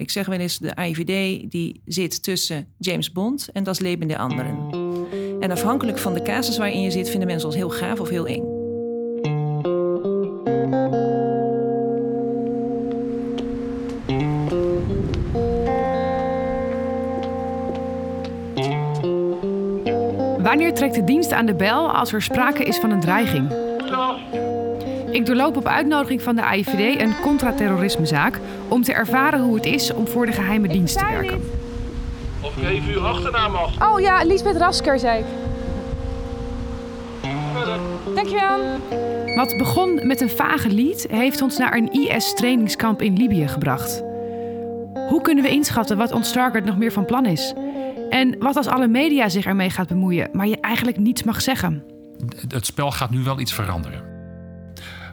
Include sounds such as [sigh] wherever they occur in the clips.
Ik zeg wel eens, de AIVD die zit tussen James Bond en Das Leben der Anderen. En afhankelijk van de casus waarin je zit, vinden mensen ons heel gaaf of heel eng. Wanneer trekt de dienst aan de bel als er sprake is van een dreiging? Ik doorloop op uitnodiging van de AIVD een contraterrorismezaak om te ervaren hoe het is om voor de geheime dienst te werken. Of ik even uw achternaam mag. Oh ja, Lisbeth Rasker, zei ik. Dankjewel. Wat begon met een vage lied, heeft ons naar een IS-trainingskamp in Libië gebracht. Hoe kunnen we inschatten wat ons target nog meer van plan is? En wat als alle media zich ermee gaat bemoeien, maar je eigenlijk niets mag zeggen? Het spel gaat nu wel iets veranderen.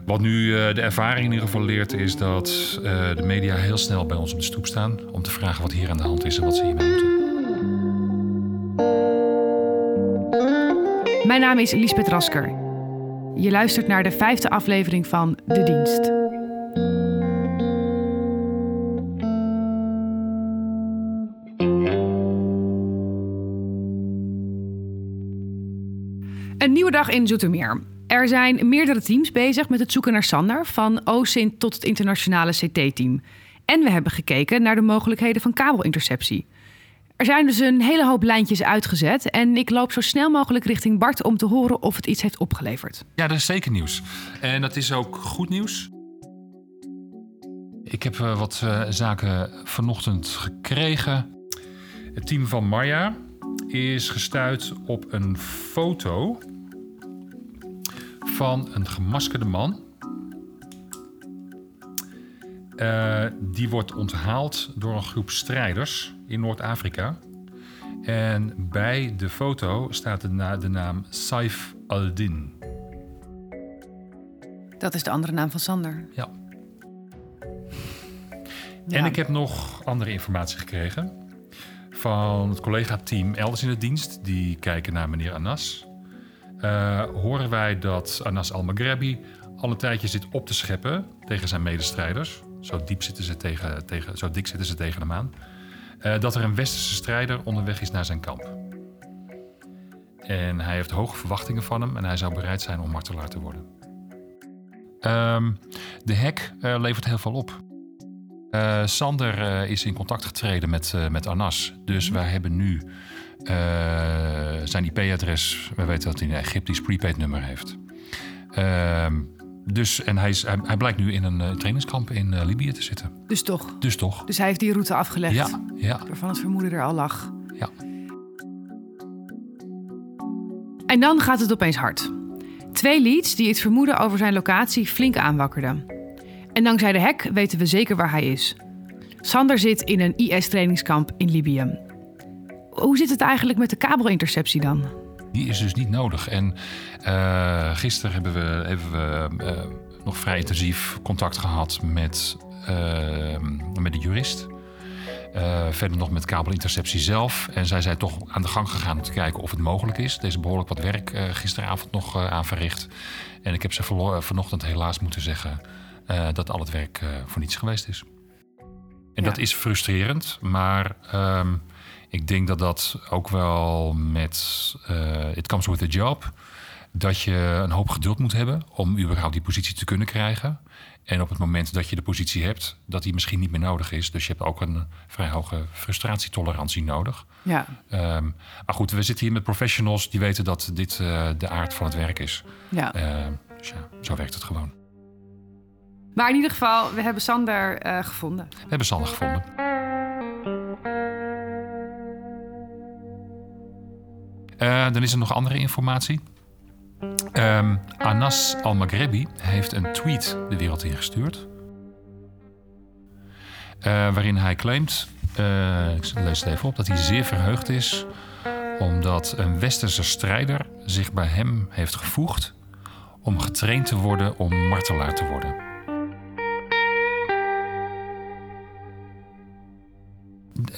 Wat nu uh, de ervaring in ieder geval leert, is dat uh, de media heel snel bij ons op de stoep staan om te vragen wat hier aan de hand is en wat ze hiermee moeten. Mijn naam is Lisbeth Rasker. Je luistert naar de vijfde aflevering van De Dienst. Een nieuwe dag in Zoetermeer. Er zijn meerdere teams bezig met het zoeken naar Sander, van OSINT tot het internationale CT-team. En we hebben gekeken naar de mogelijkheden van kabelinterceptie. Er zijn dus een hele hoop lijntjes uitgezet en ik loop zo snel mogelijk richting Bart om te horen of het iets heeft opgeleverd. Ja, dat is zeker nieuws. En dat is ook goed nieuws. Ik heb uh, wat uh, zaken vanochtend gekregen. Het team van Marja is gestuurd op een foto van een gemaskerde man. Uh, die wordt onthaald door een groep strijders in Noord-Afrika. En bij de foto staat de, na de naam Saif al-Din. Dat is de andere naam van Sander. Ja. ja. En ik heb nog andere informatie gekregen van het collega-team elders in de dienst. Die kijken naar meneer Anas. Uh, horen wij dat Anas al-Maghrebi al een tijdje zit op te scheppen tegen zijn medestrijders. Zo diep zitten ze tegen, tegen, zo dik zitten ze tegen hem aan. Uh, dat er een westerse strijder onderweg is naar zijn kamp. En hij heeft hoge verwachtingen van hem en hij zou bereid zijn om martelaar te worden. Um, de hack uh, levert heel veel op. Sander is in contact getreden met, met Anas. Dus wij hebben nu zijn IP-adres. We weten dat hij een Egyptisch prepaid nummer heeft. Ehm, dus, en hij, is, hij, hij, blijkt nu in een uh, trainingskamp in uh, Libië te zitten. Dus toch? Dus toch. Dus hij heeft die route afgelegd. Ja, ja. Waarvan het vermoeden er al lag. Ja. En dan gaat het opeens hard. Twee leads die het vermoeden over zijn locatie flink aanwakkerden. En dankzij de hack weten we zeker waar hij is. Sander zit in een IS-trainingskamp in Libië. Hoe zit het eigenlijk met de kabelinterceptie dan? Die is dus niet nodig. En uh, gisteren hebben we, hebben we uh, nog vrij intensief contact gehad met, uh, met de jurist. verder nog met kabelinterceptie zelf. En zij zijn toch aan de gang gegaan om te kijken of het mogelijk is. Deze behoorlijk wat werk gisteravond nog aan verricht. En ik heb ze vanochtend helaas moeten zeggen dat al het werk voor niets geweest is. En ja. dat is frustrerend, maar ehm, ik denk dat dat ook wel met uh, It Comes With A Job... dat je een hoop geduld moet hebben om überhaupt die positie te kunnen krijgen. En op het moment dat je de positie hebt, dat die misschien niet meer nodig is. Dus je hebt ook een vrij hoge frustratietolerantie nodig. Ja. Um, maar goed, we zitten hier met professionals die weten dat dit uh, de aard van het werk is. Ja. Uh, dus ja, zo werkt het gewoon. Maar in ieder geval, we hebben Sander uh, gevonden. We hebben Sander gevonden. Uh, dan is er nog andere informatie. Um, Anas al-Maghrebi heeft een tweet de wereld ingestuurd. Uh, waarin hij claimt, uh, ik lees het even op, dat hij zeer verheugd is omdat een westerse strijder zich bij hem heeft gevoegd om getraind te worden om martelaar te worden.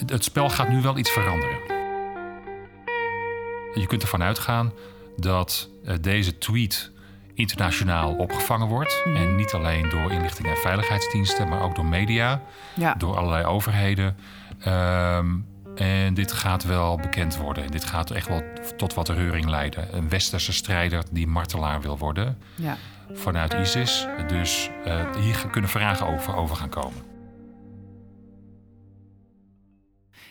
Het spel gaat nu wel iets veranderen. Je kunt ervan uitgaan dat uh, deze tweet internationaal opgevangen wordt. En niet alleen door inlichting en veiligheidsdiensten, maar ook door media, Ja. door allerlei overheden. Ehm, en dit gaat wel bekend worden. Dit gaat echt wel tot wat reuring leiden. Een westerse strijder die martelaar wil worden ja. vanuit ISIS. Dus eh, hier kunnen vragen over, over gaan komen.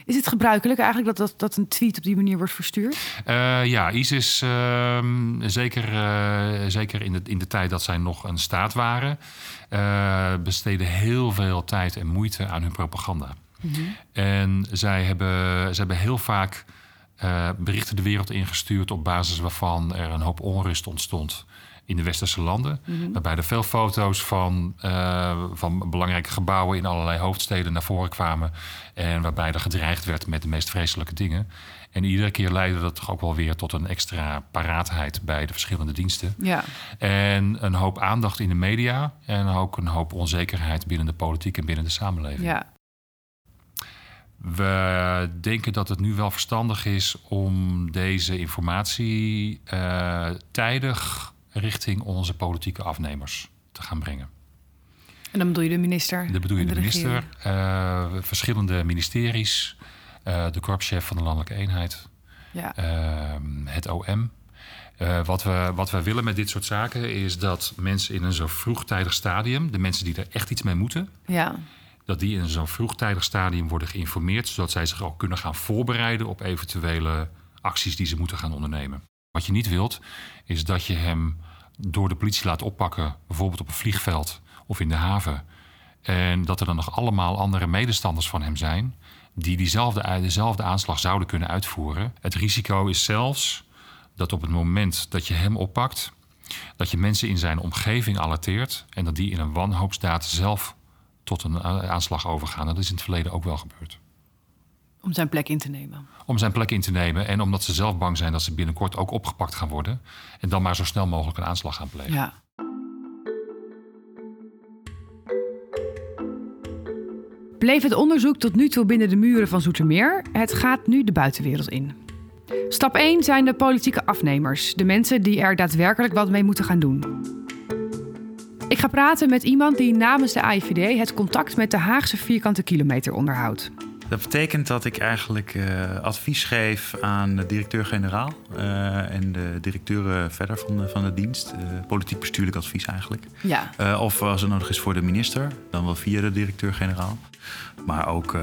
Is het gebruikelijk eigenlijk dat, dat, dat een tweet op die manier wordt verstuurd? Eh, ja, ISIS, ehm, zeker, eh, zeker in, de, in de tijd dat zij nog een staat waren, eh, besteden heel veel tijd en moeite aan hun propaganda. En zij hebben, zij hebben heel vaak berichten de wereld ingestuurd op basis waarvan er een hoop onrust ontstond in de westerse landen. Waarbij er veel foto's van, eh, van belangrijke gebouwen in allerlei hoofdsteden naar voren kwamen. En waarbij er gedreigd werd met de meest vreselijke dingen. En iedere keer leidde dat toch ook wel weer tot een extra paraatheid bij de verschillende diensten. Ja. En een hoop aandacht in de media. En ook een hoop onzekerheid binnen de politiek en binnen de samenleving. ja. We denken dat het nu wel verstandig is om deze informatie eh, tijdig richting onze politieke afnemers te gaan brengen. En dan bedoel je de minister? Dat bedoel je de minister, eh, verschillende ministeries, eh, de korpschef van de landelijke eenheid, Ja. Ehm, het OM. Eh, wat, we, wat we willen met dit soort zaken is dat mensen in een zo vroegtijdig stadium, de mensen die er echt iets mee moeten, ja. dat die in zo'n vroegtijdig stadium worden geïnformeerd, zodat zij zich ook kunnen gaan voorbereiden op eventuele acties die ze moeten gaan ondernemen. Wat je niet wilt, is dat je hem door de politie laat oppakken, bijvoorbeeld op een vliegveld of in de haven. En dat er dan nog allemaal andere medestanders van hem zijn, die diezelfde, dezelfde aanslag zouden kunnen uitvoeren. Het risico is zelfs dat op het moment dat je hem oppakt, dat je mensen in zijn omgeving alerteert en dat die in een wanhoopsdaad zelf tot een a- aanslag overgaan. Dat is in het verleden ook wel gebeurd. Om zijn plek in te nemen. Om zijn plek in te nemen en omdat ze zelf bang zijn dat ze binnenkort ook opgepakt gaan worden. En dan maar zo snel mogelijk een aanslag gaan plegen. Ja. Bleef het onderzoek tot nu toe binnen de muren van Zoetermeer? Het gaat nu de buitenwereld in. Stap 1 zijn de politieke afnemers, de mensen die er daadwerkelijk wat mee moeten gaan doen. Ik ga praten met iemand die namens de AIVD het contact met de Haagse vierkante kilometer onderhoudt. Dat betekent dat ik eigenlijk eh, advies geef aan de directeur-generaal eh, en de directeuren verder van de, van de dienst. Eh, politiek bestuurlijk advies eigenlijk. Ja. Of als het nodig is voor de minister, dan wel via de directeur-generaal. Maar ook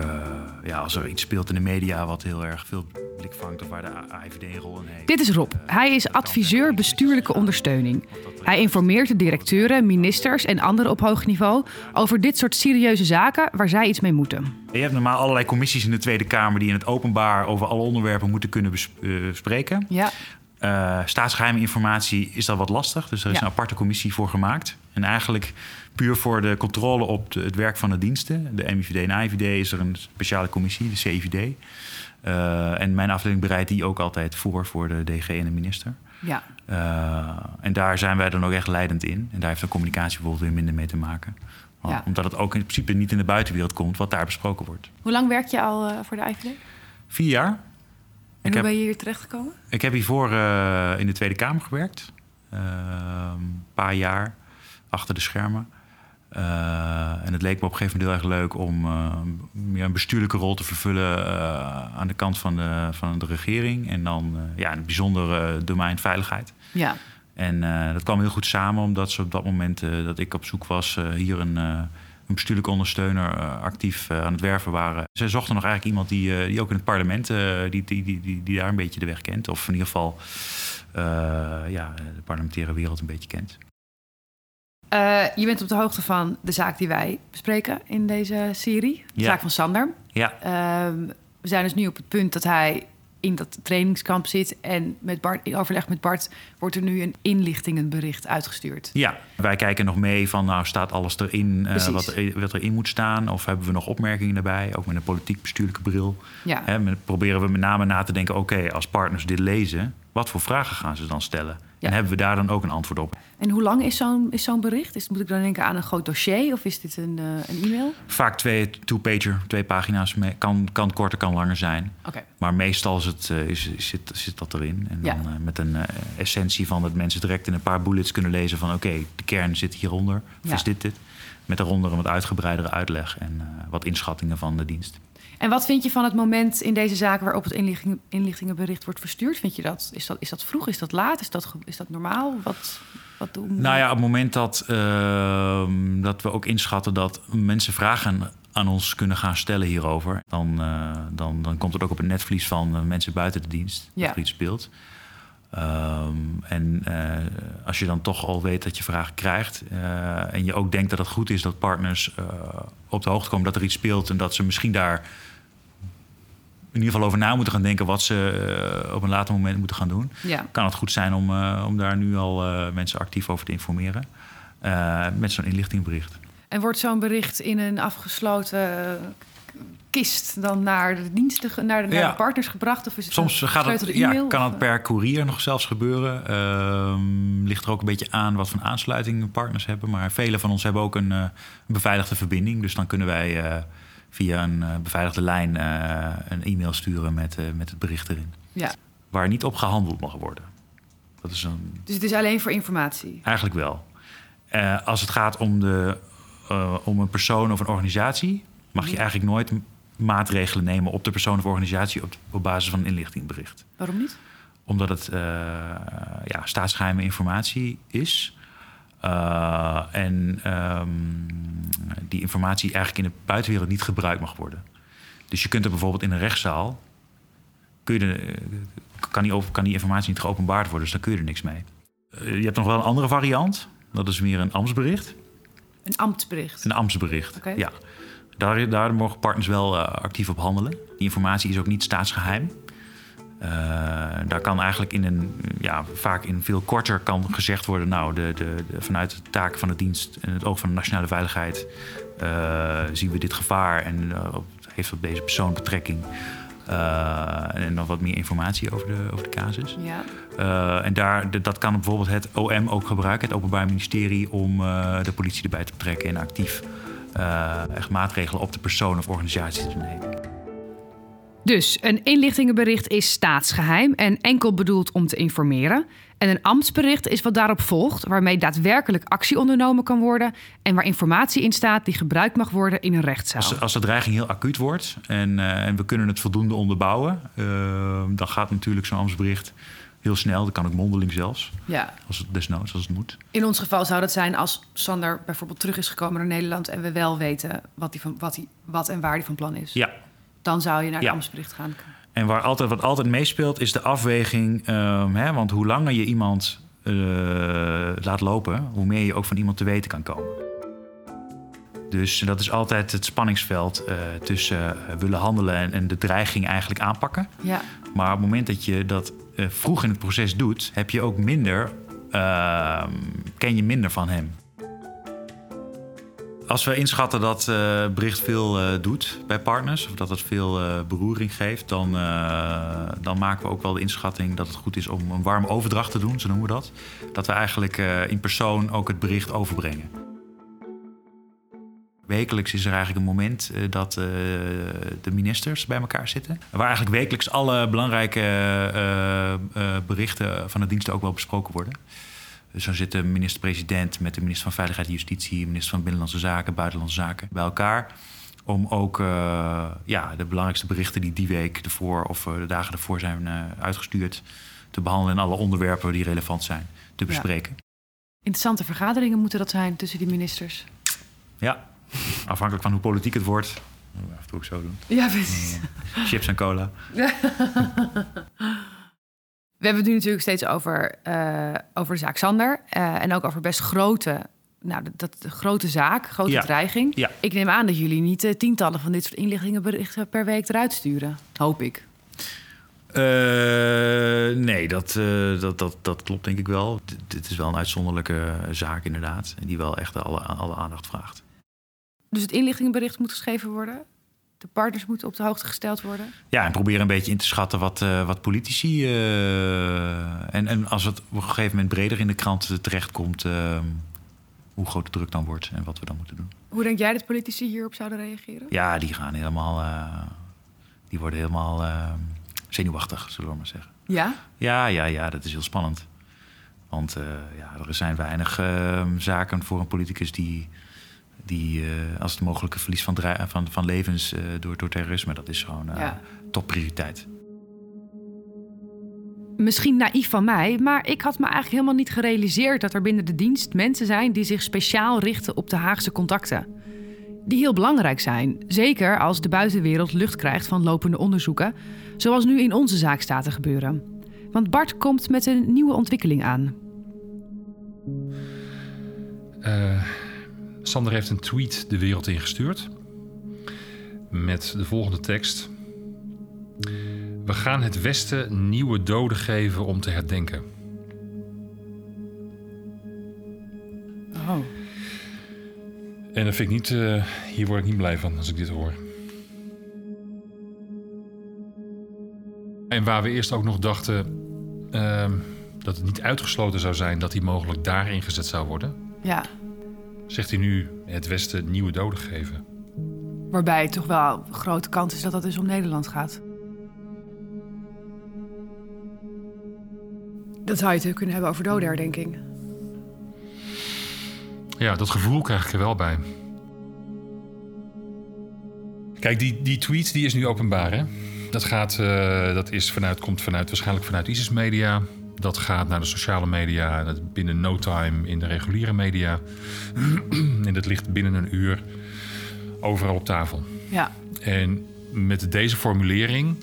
ja, als er iets speelt in de media wat heel erg veel blik vangt of waar de AIVD een rol in heeft. Dit is Rob. Hij is adviseur bestuurlijke ondersteuning. Hij informeert de directeuren, ministers en anderen op hoog niveau over dit soort serieuze zaken waar zij iets mee moeten. Je hebt normaal allerlei commissies in de Tweede Kamer die in het openbaar over alle onderwerpen moeten kunnen eh, bespreken. Ja. Eh staatsgeheime informatie is dat wat lastig. Dus er is Ja. een aparte commissie voor gemaakt. En eigenlijk puur voor de controle op de- het werk van de diensten, de MIVD en AIVD, is er een speciale commissie, de CIVD. Eh, en mijn afdeling bereidt die ook altijd voor, voor de DG en de minister. Ja. En daar zijn wij dan ook echt leidend in. En daar heeft de communicatie bijvoorbeeld weer minder mee te maken. Ja. Omdat het ook in principe niet in de buitenwereld komt wat daar besproken wordt. Hoe lang werk je al eh, voor de IVD? En Vier jaar. hoe Ik heb- ben je hier terechtgekomen? Ik heb hiervoor eh, in de Tweede Kamer gewerkt. Een paar jaar achter de schermen. Eh, en het leek me op een gegeven moment heel erg leuk om meer een bestuurlijke rol te vervullen aan de kant van de, van de regering. En dan ja, in het bijzonder domein veiligheid. Ja. En eh, dat kwam heel goed samen, omdat ze op dat moment eh, dat ik op zoek was, eh, hier een, een bestuurlijke ondersteuner actief aan het werven waren. Ze zochten nog eigenlijk iemand die, die ook in het parlement, die, die, die, die, daar een beetje de weg kent. Of in ieder geval ja, de parlementaire wereld een beetje kent. Je bent op de hoogte van de zaak die wij bespreken in deze serie. De Ja. zaak van Sander. Ja, Ehm, we zijn dus nu op het punt dat hij in dat trainingskamp zit. En met Bart, in overleg met Bart wordt er nu een inlichtingenbericht uitgestuurd. ja, wij kijken nog mee van, nou staat alles erin eh, wat, er, wat erin moet staan? Of hebben we nog opmerkingen daarbij, ook met een politiek-bestuurlijke bril? Ja. Hè, met- proberen we met name na te denken, oké, als partners dit lezen... Wat voor vragen gaan ze dan stellen? En hebben we daar dan ook een antwoord op? En hoe lang is zo'n is zo'n bericht? Is, moet ik dan denken aan een groot dossier of is dit een, eh, een e-mail? Vaak twee two-pager, twee pagina's. mee. Kan, kan korter, kan langer zijn. Oké. Maar meestal is het, eh, is, zit, zit dat erin. En Ja. dan eh, met een essentie van dat mensen direct in een paar bullets kunnen lezen van... oké, de kern zit hieronder. Of Ja. is dit dit? Met daaronder een wat uitgebreidere uitleg en wat inschattingen van de dienst. En wat vind je van het moment in deze zaak waarop het inlichting, inlichtingenbericht wordt verstuurd? Vind je dat, is dat, is dat vroeg? Is dat laat? Is dat, is dat normaal? Wat, wat doen Nou ja, op het moment dat, ehm, dat we ook inschatten dat mensen vragen aan ons kunnen gaan stellen hierover, dan, eh, dan, dan komt het ook op het netvlies van eh, mensen buiten de dienst Ja. dat er iets speelt. Ehm, en eh, als je dan toch al weet dat je vragen krijgt eh, en je ook denkt dat het goed is dat partners eh, op de hoogte komen dat er iets speelt en dat ze misschien daar in ieder geval over na moeten gaan denken wat ze op een later moment moeten gaan doen Ja. kan het goed zijn om, om daar nu al mensen actief over te informeren. met zo'n inlichtingbericht. En wordt zo'n bericht in een afgesloten kist dan naar de diensten, naar de, naar Ja. de partners gebracht? Of is het Soms gaat het, ja, kan het per courier nog zelfs gebeuren. Ehm, ligt er ook een beetje aan wat voor aansluiting partners hebben. Maar vele van ons hebben ook een, eh, beveiligde verbinding. Dus dan kunnen wij eh, via een eh, beveiligde lijn eh, een e-mail sturen met, eh, met het bericht erin. Ja. Waar niet op gehandeld mag worden. Dat is een, Dus het is alleen voor informatie? Eigenlijk wel. Eh, als het gaat om, de, eh, om een persoon of een organisatie, mag je Mhm. eigenlijk nooit maatregelen nemen op de persoon of organisatie op, op basis van een inlichtingbericht. Waarom niet? Omdat het eh, ja, staatsgeheime informatie is. Eh, en ehm, die informatie eigenlijk in de buitenwereld niet gebruikt mag worden. Dus je kunt er bijvoorbeeld in een rechtszaal. Kun je de, kan, die, over- kan die informatie niet geopenbaard worden, dus dan kun je er niks mee. Eh, je hebt nog wel een andere variant. Dat is meer een ambtsbericht. Een ambtsbericht? Een ambtsbericht. Ja. Daar, daar mogen partners wel eh, actief op handelen. Die informatie is ook niet staatsgeheim. Eh, daar kan eigenlijk in een, ja, vaak in veel korter kan gezegd worden... nou, de, de, de- vanuit de taak van de dienst en het oog van de nationale veiligheid... eh, zien we dit gevaar en heeft op deze persoon betrekking. En nog wat meer informatie over de, over de casus. Ja. En daar, de- dat kan bijvoorbeeld het OM ook gebruiken, het Openbaar Ministerie, om de politie erbij te betrekken en actief eh, echt maatregelen op de persoon of organisatie te nemen. Dus een inlichtingenbericht is staatsgeheim en enkel bedoeld om te informeren. En een ambtsbericht is wat daarop volgt, waarmee daadwerkelijk actie ondernomen kan worden en waar informatie in staat die gebruikt mag worden in een rechtszaal. Als, als de dreiging heel acuut wordt en, eh, en we kunnen het voldoende onderbouwen, eh, dan gaat natuurlijk zo'n ambtsbericht heel snel. Dat kan ook mondeling zelfs, Ja. als het desnoods, als het moet. In ons geval zou dat zijn als Sander bijvoorbeeld terug is gekomen naar Nederland en we wel weten wat, die van, wat, die, wat en waar die van plan is. Ja, Dan zou je naar het Ja. ambtsbericht gaan. En waar altijd, wat altijd meespeelt is de afweging. ehm, hè, want hoe langer je iemand eh, laat lopen, hoe meer je ook van iemand te weten kan komen. Dus dat is altijd het spanningsveld eh, tussen eh, willen handelen en, en de dreiging eigenlijk aanpakken. Ja. Maar op het moment dat je dat eh, vroeg in het proces doet, heb je ook minder, ehm, ken je minder van hem. Als we inschatten dat eh bericht veel eh, doet bij partners, of dat het veel beroering geeft, dan, dan maken we ook wel de inschatting dat het goed is om een warme overdracht te doen, zo noemen we dat. Dat we eigenlijk in persoon ook het bericht overbrengen. Wekelijks is er eigenlijk een moment eh, dat eh, de ministers bij elkaar zitten. Waar eigenlijk wekelijks alle belangrijke eh, berichten van de diensten ook wel besproken worden. Dus dan zit de minister-president met de minister van Veiligheid en Justitie, minister van Binnenlandse Zaken, Buitenlandse Zaken bij elkaar. Om ook ja, de belangrijkste berichten die die week ervoor of de dagen ervoor zijn uitgestuurd te behandelen en alle onderwerpen die relevant zijn te Ja. bespreken. Interessante vergaderingen moeten dat zijn tussen die ministers. Ja, afhankelijk van hoe politiek het wordt. Af en toe ook zo doen. Ja, precies. Chips en cola. [laughs] We hebben het nu natuurlijk steeds over, eh, over de zaak Sander. eh, en ook over best grote, nou, dat, grote zaak, grote Ja. dreiging. Ja. Ik neem aan dat jullie niet eh, tientallen van dit soort inlichtingenberichten per week eruit sturen. Hoop ik. Nee, dat, dat, dat, dat klopt denk ik wel. D- dit is wel een uitzonderlijke zaak inderdaad. Die wel echt alle, alle aandacht vraagt. Dus het inlichtingenbericht moet geschreven worden. de partners moeten op de hoogte gesteld worden? Ja, en proberen een beetje in te schatten wat, uh, wat politici. Uh, en, en als het op een gegeven moment breder in de krant terechtkomt, uh, hoe groot de druk dan wordt en wat we dan moeten doen. Hoe denk jij dat politici hierop zouden reageren? Ja, die gaan helemaal. die worden helemaal zenuwachtig, zullen we maar zeggen. Ja? Ja, ja, ja, dat is heel spannend. Want ja, er zijn weinig zaken voor een politicus die die uh, als het mogelijke verlies van, van, van levens uh, door, door terrorisme, dat is gewoon uh, ja. topprioriteit. Misschien naïef van mij, maar ik had me eigenlijk helemaal niet gerealiseerd dat er binnen de dienst mensen zijn die zich speciaal richten op de Haagse contacten. Die heel belangrijk zijn, zeker als de buitenwereld lucht krijgt van lopende onderzoeken, zoals nu in onze zaak staat te gebeuren. Want Bart komt met een nieuwe ontwikkeling aan. Sander heeft een tweet de wereld ingestuurd. Met de volgende tekst. We gaan het Westen nieuwe doden geven om te herdenken. Oh. En dat vind ik niet, uh, hier word ik niet blij van als ik dit hoor. En waar we eerst ook nog dachten uh, dat het niet uitgesloten zou zijn dat hij mogelijk daar ingezet zou worden. Ja zegt hij nu het Westen nieuwe doden geven. Waarbij toch wel een grote kans is dat dat dus om Nederland gaat. Dat zou je het kunnen hebben over dodenherdenking. Ja, dat gevoel krijg ik er wel bij. Kijk, die, die tweet die is nu openbaar. Hè? Dat, gaat, uh, dat is vanuit, komt vanuit, waarschijnlijk vanuit ISIS Media. Dat gaat naar de sociale media, binnen no time in de reguliere media. [clears throat] en dat ligt binnen een uur overal op tafel. Ja. En met deze formulering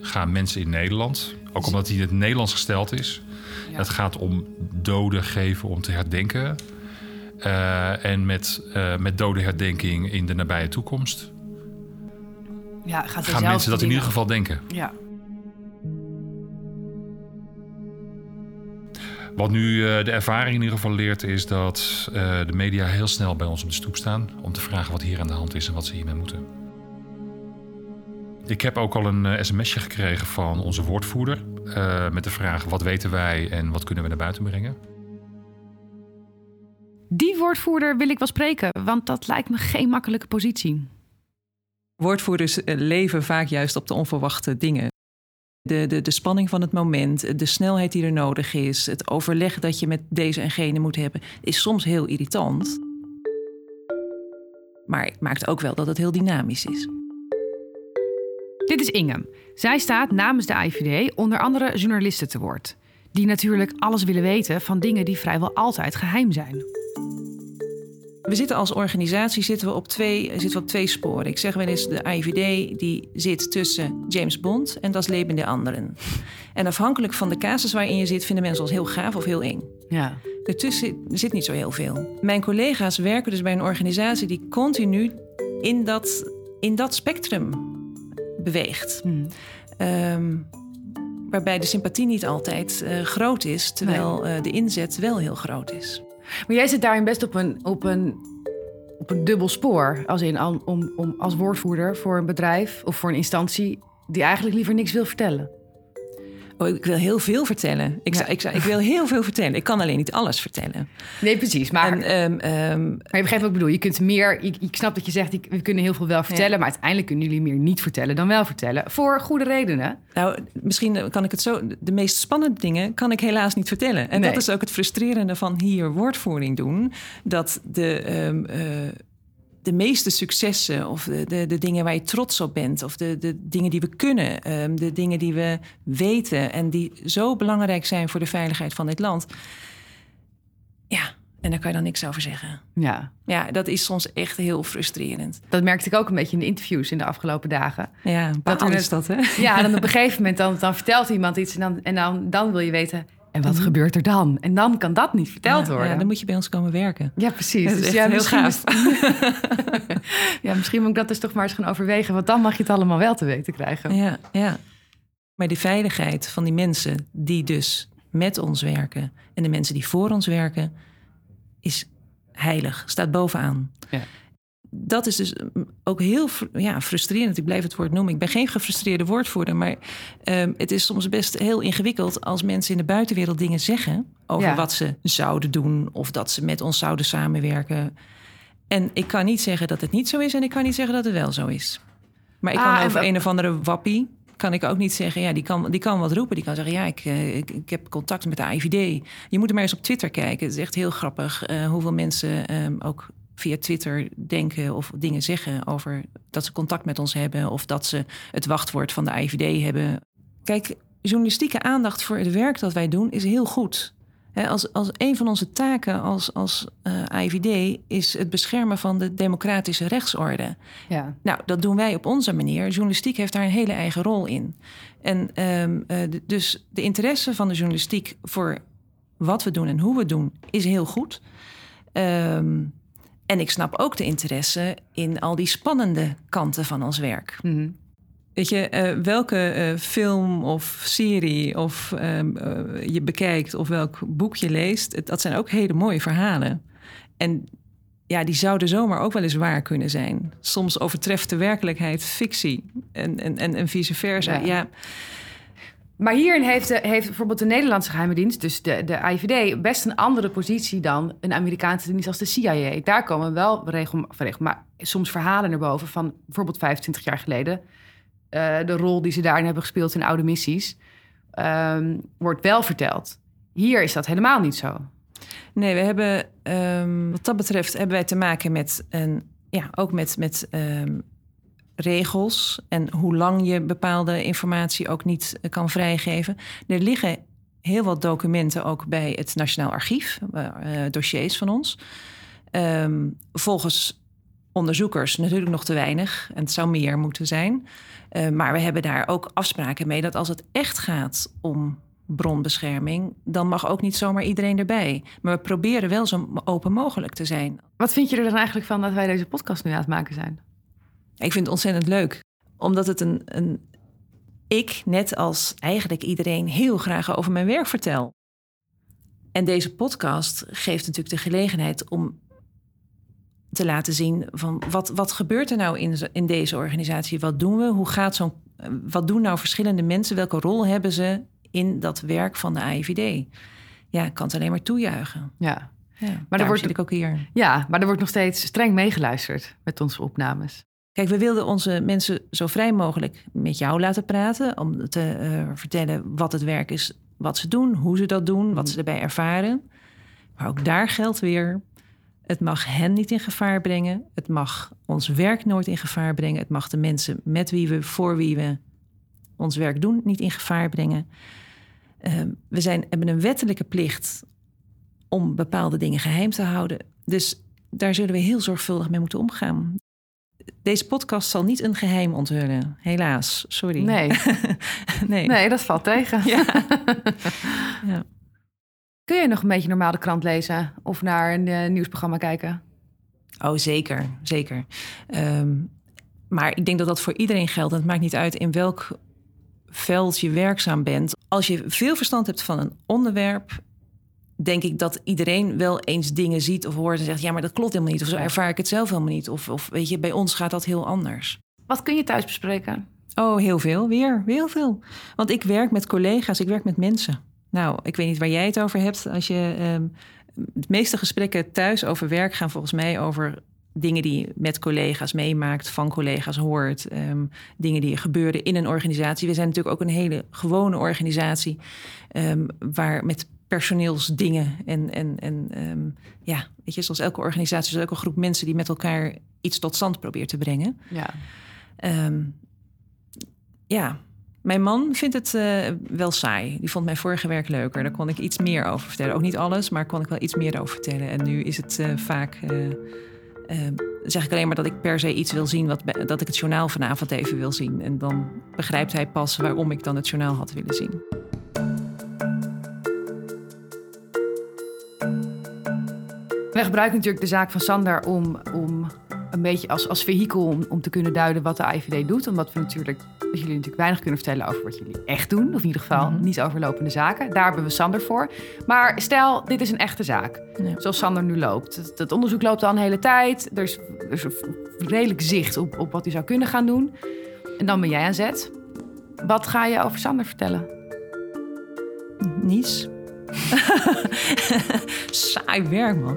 gaan mensen in Nederland, ook omdat hij in het Nederlands gesteld is, ja. het gaat om doden geven om te herdenken. Uh, en met, uh, met dodenherdenking in de nabije toekomst. Ja, gaat gaan mensen dat in ieder geval denken. Ja. Wat nu eh, de ervaring in ieder geval leert, is dat uh, de media heel snel bij ons op de stoep staan om te vragen wat hier aan de hand is en wat ze hiermee moeten. Ik heb ook al een uh, sms'je gekregen van onze woordvoerder met de vraag: wat weten wij en wat kunnen we naar buiten brengen? Die woordvoerder wil ik wel spreken, want dat lijkt me geen makkelijke positie. Woordvoerders leven vaak juist op de onverwachte dingen. De, de, de spanning van het moment, de snelheid die er nodig is, het overleg dat je met deze en gene moet hebben, is soms heel irritant. Maar het maakt ook wel dat het heel dynamisch is. Dit is Inge. Zij staat namens de IVD onder andere journalisten te woord. Die natuurlijk alles willen weten van dingen die vrijwel altijd geheim zijn. We zitten als organisatie zitten we op twee, zitten we op twee sporen. Ik zeg wel eens, de IVD die zit tussen James Bond en Das Leben der Anderen. En afhankelijk van de casus waarin je zit, vinden mensen ons heel gaaf of heel eng. Ja. Ertussen zit niet zo heel veel. Mijn collega's werken dus bij een organisatie die continu in dat, in dat spectrum beweegt. Hmm. Um, waarbij de sympathie niet altijd uh, groot is, terwijl nee. uh, de inzet wel heel groot is. Maar jij zit daarin best op een, op een, op een dubbel spoor. Als in om, om als woordvoerder voor een bedrijf of voor een instantie die eigenlijk liever niks wil vertellen. Oh, ik wil heel veel vertellen. Ik, ja. ik, ik, wil heel veel vertellen. Ik kan alleen niet alles vertellen. Nee, precies. Maar, en, um, um, maar je begrijpt wat ik bedoel. Je kunt meer. Ik, ik snap dat je zegt, we kunnen heel veel wel vertellen. Ja. Maar uiteindelijk kunnen jullie meer niet vertellen dan wel vertellen. Voor goede redenen. Nou, misschien kan ik het zo. De meest spannende dingen kan ik helaas niet vertellen. En nee. dat is ook het frustrerende van hier woordvoering doen. Dat de. Um, uh, de meeste successen of de, de, de, dingen waar je trots op bent, of de, de dingen die we kunnen, um, de dingen die we weten en die zo belangrijk zijn voor de veiligheid van dit land. Ja, en daar kan je dan niks over zeggen. Ja. Ja, dat is soms echt heel frustrerend. Dat merkte ik ook een beetje in de interviews in de afgelopen dagen. Ja, dat is dat, hè? Ja, dan op een gegeven moment dan, dan vertelt iemand iets en, dan, en dan, dan wil je weten... En wat mm -hmm. gebeurt er dan? En dan kan dat niet verteld ja, worden. Ja, dan moet je bij ons komen werken. Ja, precies. Dat is dus ja, heel gaaf. [laughs] [laughs] ja, misschien moet ik dat dus toch maar eens gaan overwegen. Want dan mag je het allemaal wel te weten krijgen. Ja, ja. Maar de veiligheid van die mensen die dus met ons werken... en de mensen die voor ons werken, is heilig. Staat bovenaan. Ja. Dat is dus ook heel ja, frustrerend. Ik blijf het woord noemen. Ik ben geen gefrustreerde woordvoerder. Maar ehm, het is soms best heel ingewikkeld als mensen in de buitenwereld dingen zeggen over wat ze zouden doen of dat ze met ons zouden samenwerken. En ik kan niet zeggen dat het niet zo is en ik kan niet zeggen dat het wel zo is. Maar ik kan ah, over een of andere wappie kan ik ook niet zeggen, ja, die kan, die kan wat roepen. Die kan zeggen, ja, ik, eh, ik, ik heb contact met de IVD. Je moet er maar eens op Twitter kijken. Het is echt heel grappig uh, hoeveel mensen um, ook via Twitter denken of dingen zeggen over dat ze contact met ons hebben of dat ze het wachtwoord van de IVD hebben. Kijk, journalistieke aandacht voor het werk dat wij doen is heel goed. als, als een van onze taken als, als uh, eh, IVD is het beschermen van de democratische rechtsorde. Ja. Nou, dat doen wij op onze manier. Journalistiek heeft daar een hele eigen rol in. En um, dus de interesse van de journalistiek voor wat we doen en hoe we het doen is heel goed. Um, en ik snap ook de interesse in al die spannende kanten van ons werk. Mhm. Weet je, uh, welke uh, film of serie of um, uh, je bekijkt of welk boek je leest, dat zijn ook hele mooie verhalen. En ja, die zouden zomaar ook wel eens waar kunnen zijn. Soms overtreft de werkelijkheid fictie en, en, en, en vice versa. ja. Maar hierin heeft, de, heeft bijvoorbeeld de Nederlandse geheime dienst, dus de, de best een andere positie dan een Amerikaanse dienst als de CIA. Daar komen wel regel, maar soms verhalen naar boven van bijvoorbeeld 25 jaar geleden. Uh, de rol die ze daarin hebben gespeeld in oude missies, um, wordt wel verteld. Hier is dat helemaal niet zo. Nee, we hebben um, wat dat betreft hebben wij te maken met een, ja, ook met, met um, regels en hoe lang je bepaalde informatie ook niet eh, kan vrijgeven. Er liggen heel wat documenten ook bij het Nationaal Archief, uh, dossiers van ons. Um, volgens onderzoekers natuurlijk nog te weinig en het zou meer moeten zijn. Maar we hebben daar ook afspraken mee dat als het echt gaat om bronbescherming, dan mag ook niet zomaar iedereen erbij. Maar we proberen wel zo open mogelijk te zijn. Wat vind je er dan eigenlijk van dat wij deze podcast nu aan het maken zijn? Ik vind het ontzettend leuk, omdat het een, een. Ik, net als eigenlijk iedereen, heel graag over mijn werk vertel. En deze podcast geeft natuurlijk de gelegenheid om te laten zien van wat, wat gebeurt er nou in, in deze organisatie? Wat doen we? Hoe gaat zo'n. Wat doen nou verschillende mensen? Welke rol hebben ze in dat werk van de AIVD? Ja, ik kan het alleen maar toejuichen. Ja. Ja, maar er wordt ik ook hier. Ja, maar er wordt nog steeds streng meegeluisterd met onze opnames. Kijk, we wilden onze mensen zo vrij mogelijk met jou laten praten. Om te uh, vertellen wat het werk is, wat ze doen, hoe ze dat doen, wat ze erbij ervaren. Maar ook daar geldt weer: het mag hen niet in gevaar brengen. Het mag ons werk nooit in gevaar brengen. Het mag de mensen met wie we, voor wie we ons werk doen, niet in gevaar brengen. Uh, we zijn, hebben een wettelijke plicht om bepaalde dingen geheim te houden. Dus daar zullen we heel zorgvuldig mee moeten omgaan. Deze podcast zal niet een geheim onthullen, helaas. Sorry. Nee, [laughs] nee. nee dat valt tegen. Ja. [laughs] ja. Kun je nog een beetje normaal de krant lezen of naar een uh, nieuwsprogramma kijken? Oh, zeker, zeker. Um, maar ik denk dat dat voor iedereen geldt. Het maakt niet uit in welk veld je werkzaam bent. Als je veel verstand hebt van een onderwerp denk ik dat iedereen wel eens dingen ziet of hoort en zegt: ja, maar dat klopt helemaal niet. Of zo ervaar ik het zelf helemaal niet. Of, of weet je, bij ons gaat dat heel anders. Wat kun je thuis bespreken? Oh, heel veel. Weer, heel veel. Want ik werk met collega's, ik werk met mensen. Nou, ik weet niet waar jij het over hebt. Als je um, de meeste gesprekken thuis over werk gaan volgens mij over dingen die je met collega's meemaakt, van collega's hoort, um, dingen die gebeuren in een organisatie. We zijn natuurlijk ook een hele gewone organisatie um, waar met personeelsdingen. En, en, en um, ja, weet je, zoals elke organisatie is ook een groep mensen die met elkaar iets tot stand probeert te brengen. Ja. Um, ja, mijn man vindt het uh, wel saai. Die vond mijn vorige werk leuker. Daar kon ik iets meer over vertellen. Ook niet alles, maar kon ik wel iets meer over vertellen. En nu is het uh, vaak. Uh, zeg ik alleen maar dat ik per se iets wil zien, wat, dat ik het journaal vanavond even wil zien. En dan begrijpt hij pas waarom ik dan het journaal had willen zien. We gebruiken natuurlijk de zaak van Sander om, om een beetje als, als vehikel om, om te kunnen duiden wat de IVD doet. Omdat we natuurlijk, dat jullie natuurlijk weinig kunnen vertellen over wat jullie echt doen. Of in ieder geval mm -hmm. niet overlopende zaken. Daar hebben we Sander voor. Maar stel, dit is een echte zaak. Zoals Sander nu loopt. Het, het, onderzoek loopt al een hele tijd. Er is, er is redelijk zicht op, op wat hij zou kunnen gaan doen. En dan ben jij aan zet. Wat ga je over Sander vertellen? Niets. [laughs] Saai werk, man.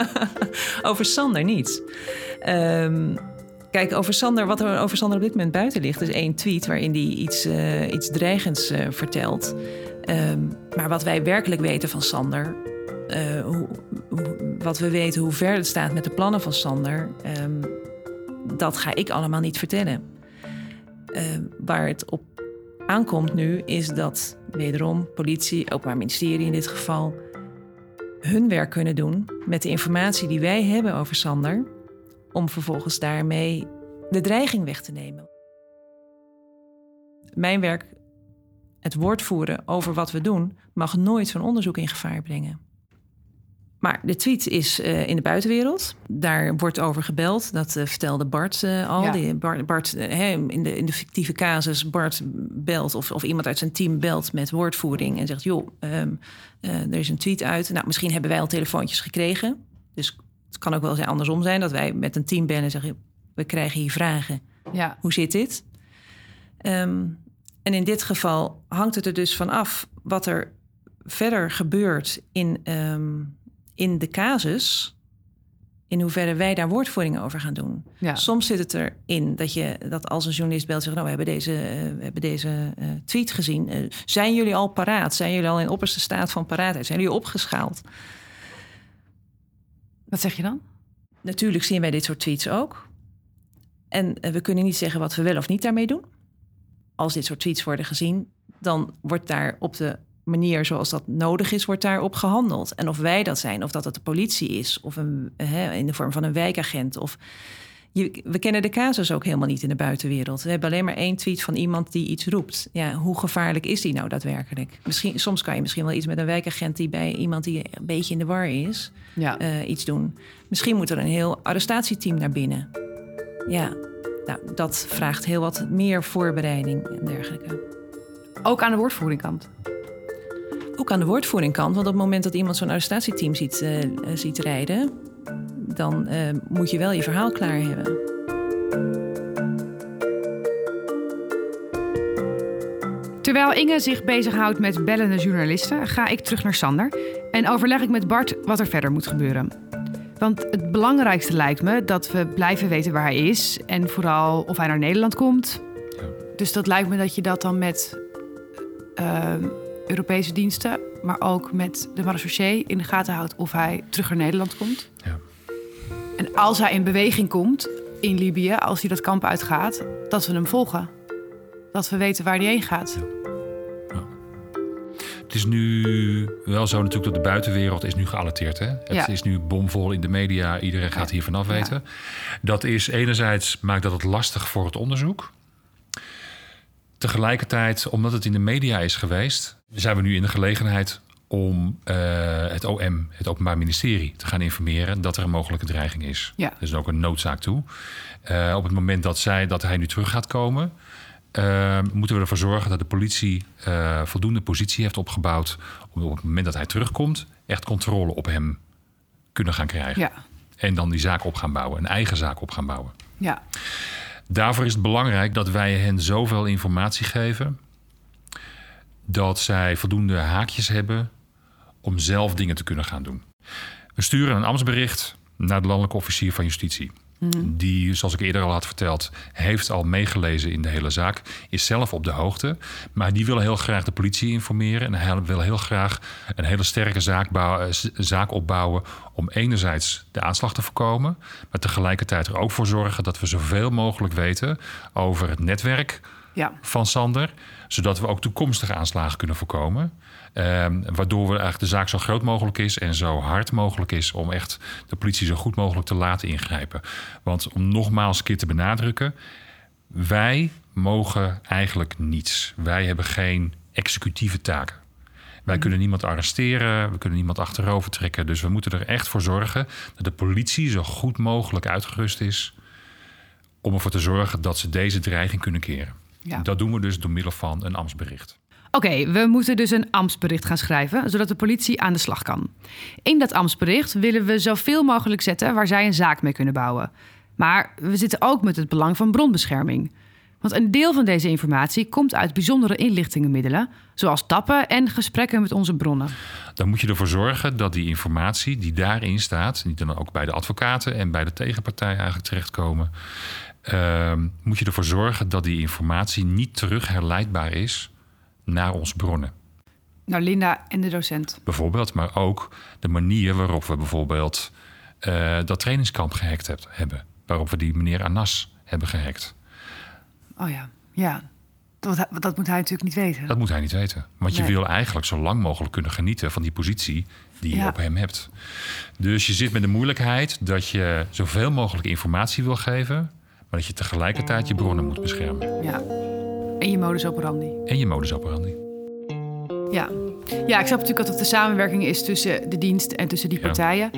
[laughs] over Sander niets. Ehm, kijk, over Sander, wat er over Sander op dit moment buiten ligt, is één tweet waarin hij iets, uh, iets dreigends uh, vertelt. Um, maar wat wij werkelijk weten van Sander, uh, hoe, wat we weten hoe ver het staat met de plannen van Sander, um, dat ga ik allemaal niet vertellen. waar het op aankomt nu, is dat wederom politie, openbaar ministerie in dit geval, hun werk kunnen doen met de informatie die wij hebben over Sander, om vervolgens daarmee de dreiging weg te nemen. Mijn werk, het woord voeren over wat we doen, mag nooit zo'n onderzoek in gevaar brengen. Maar de tweet is uh, in de buitenwereld. Daar wordt over gebeld. Dat uh, vertelde Bart uh, al. Ja. Die Bart, Bart in, de, in de fictieve casus, Bart belt of, of iemand uit zijn team belt met woordvoering en zegt: Joh, um, er is een tweet uit. Nou, misschien hebben wij al telefoontjes gekregen. Dus het kan ook wel zijn andersom zijn dat wij met een team bellen en zeggen: We krijgen hier vragen. Ja. Hoe zit dit? Um, en in dit geval hangt het er dus van af wat er verder gebeurt in. Um, in de casus in hoeverre wij daar woordvoering over gaan doen. Ja. Soms zit het erin dat je dat als een journalist belt zegt: Nou, we hebben deze, uh, we hebben deze uh, tweet gezien. Uh, zijn jullie al paraat? Zijn jullie al in opperste staat van paraatheid? Zijn jullie opgeschaald? Wat zeg je dan? Natuurlijk zien wij dit soort tweets ook. En we kunnen niet zeggen wat we wel of niet daarmee doen. Als dit soort tweets worden gezien, dan wordt daar op de manier zoals dat nodig is, wordt daarop gehandeld. En of wij dat zijn, of dat het de politie is, of een, hè, in de vorm van een wijkagent. Of je, we kennen de casus ook helemaal niet in de buitenwereld. We hebben alleen maar één tweet van iemand die iets roept. Ja, hoe gevaarlijk is die nou daadwerkelijk? Misschien, soms kan je misschien wel iets met een wijkagent die bij iemand die een beetje in de war is, ja. uh, iets doen. Misschien moet er een heel arrestatieteam naar binnen. Ja, nou, dat vraagt heel wat meer voorbereiding en dergelijke. Ook aan de woordvoeringkant? Ook aan de woordvoering kan. Want op het moment dat iemand zo'n arrestatieteam ziet, uh, ziet rijden, dan uh, moet je wel je verhaal klaar hebben. Terwijl Inge zich bezighoudt met bellende journalisten, ga ik terug naar Sander en overleg ik met Bart wat er verder moet gebeuren. Want het belangrijkste lijkt me dat we blijven weten waar hij is en vooral of hij naar Nederland komt. Ja. Dus dat lijkt me dat je dat dan met uh, Europese diensten, maar ook met de marechaussee in de gaten houdt of hij terug naar Nederland komt. Ja. En als hij in beweging komt in Libië, als hij dat kamp uitgaat, dat we hem volgen. Dat we weten waar hij heen gaat. Ja. Het is nu wel zo natuurlijk dat de buitenwereld is nu gealerteerd. Hè? Het is nu bomvol in de media. Iedereen gaat hier vanaf weten. Dat is enerzijds maakt dat het lastig voor het onderzoek. Tegelijkertijd, omdat het in de media is geweest, zijn we nu in de gelegenheid om uh, het OM, het Openbaar Ministerie, te gaan informeren dat er een mogelijke dreiging is. Ja. Er is ook een noodzaak toe. Uh, op het moment dat, zij, dat hij nu terug gaat komen, uh, moeten we ervoor zorgen dat de politie voldoende positie heeft opgebouwd om op het moment dat hij terugkomt, echt controle op hem kunnen gaan krijgen. Ja. En dan die zaak op gaan bouwen, een eigen zaak op gaan bouwen. Ja. Daarvoor is het belangrijk dat wij hen zoveel informatie geven dat zij voldoende haakjes hebben om zelf dingen te kunnen gaan doen. We sturen een ambtsbericht naar de landelijke officier van justitie. Mhm. Die, zoals ik eerder al had verteld, heeft al meegelezen in de hele zaak. Is zelf op de hoogte. Maar die wil heel graag de politie informeren. En hij wil heel graag een hele sterke zaak, bouwen, zaak opbouwen. Om enerzijds de aanslag te voorkomen. Maar tegelijkertijd er ook voor zorgen dat we zoveel mogelijk weten over het netwerk ja. van Sander. Zodat we ook toekomstige aanslagen kunnen voorkomen. Um, waardoor we eigenlijk de zaak zo groot mogelijk is en zo hard mogelijk is om echt de politie zo goed mogelijk te laten ingrijpen. Want om nogmaals een keer te benadrukken, wij mogen eigenlijk niets. Wij hebben geen executieve taken. Wij kunnen niemand arresteren, we kunnen niemand achterover trekken. Dus we moeten er echt voor zorgen dat de politie zo goed mogelijk uitgerust is om ervoor te zorgen dat ze deze dreiging kunnen keren. Ja. Dat doen we dus door middel van een ambtsbericht. Oké, we moeten dus een ambtsbericht gaan schrijven, zodat de politie aan de slag kan. In dat ambtsbericht willen we zoveel mogelijk zetten waar zij een zaak mee kunnen bouwen. Maar we zitten ook met het belang van bronbescherming. Want een deel van deze informatie komt uit bijzondere inlichtingenmiddelen, zoals tappen en gesprekken met onze bronnen. Dan moet je ervoor zorgen dat die informatie die daarin staat, die dan ook bij de advocaten en bij de tegenpartij eigenlijk terechtkomen, uh, moet je ervoor zorgen dat die informatie niet terug herleidbaar is naar onze bronnen. Naar Linda en de docent. Bijvoorbeeld, maar ook de manier waarop we bijvoorbeeld uh, dat trainingskamp gehackt heb, hebben. Waarop we die meneer Anas hebben gehackt. Oh ja, ja. Dat, dat moet hij natuurlijk niet weten. Dat moet hij niet weten. Want je wil eigenlijk zo lang mogelijk kunnen genieten van die positie die je op hem hebt. Dus je zit met de moeilijkheid dat je zoveel mogelijk informatie wil geven, maar dat je tegelijkertijd je bronnen moet beschermen. Ja. En je modus operandi. En je modus operandi. Ja. ja, ik snap natuurlijk dat het de samenwerking is tussen de dienst en tussen die partijen.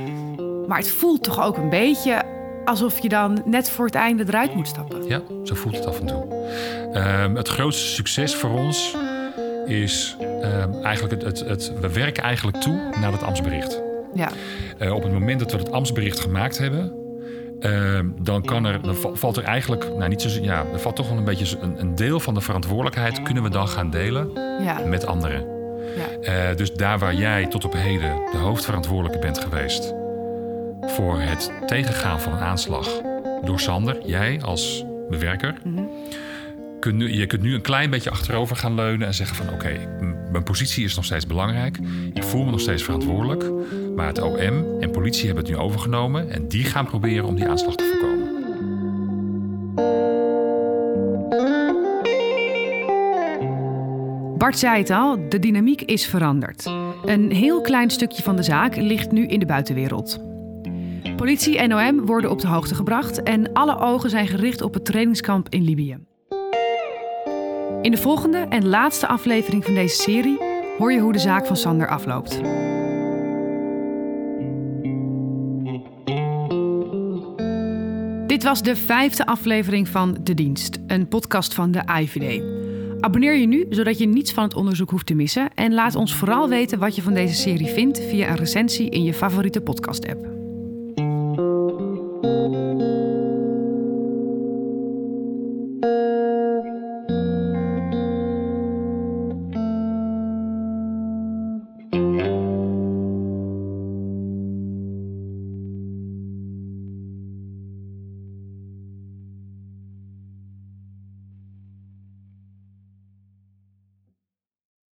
Maar het voelt toch ook een beetje alsof je dan net voor het einde eruit moet stappen. Ja, zo voelt het af en toe. Um, het grootste succes voor ons is um, eigenlijk het, het, het, We werken eigenlijk toe naar het ambtsbericht. Ja. Uh, op het moment dat we het ambtsbericht gemaakt hebben, uh, dan, kan er, dan valt er eigenlijk, nou niet zo, ja, er valt toch wel een beetje een, een deel van de verantwoordelijkheid kunnen we dan gaan delen ja. met anderen. Ja. Uh, dus daar waar jij tot op heden de hoofdverantwoordelijke bent geweest voor het tegengaan van een aanslag door Sander, jij als bewerker, mm -hmm. kun, je kunt nu een klein beetje achterover gaan leunen en zeggen van oké, okay, mijn positie is nog steeds belangrijk, ik voel me nog steeds verantwoordelijk, maar het OM en politie hebben het nu overgenomen en die gaan proberen om die aanslag te voorkomen. Bart zei het al, de dynamiek is veranderd. Een heel klein stukje van de zaak ligt nu in de buitenwereld. Politie en OM worden op de hoogte gebracht en alle ogen zijn gericht op het trainingskamp in Libië. In de volgende en laatste aflevering van deze serie hoor je hoe de zaak van Sander afloopt. Dit was de vijfde aflevering van De Dienst, een podcast van de IVD. Abonneer je nu, zodat je niets van het onderzoek hoeft te missen. En laat ons vooral weten wat je van deze serie vindt via een recensie in je favoriete podcast-app.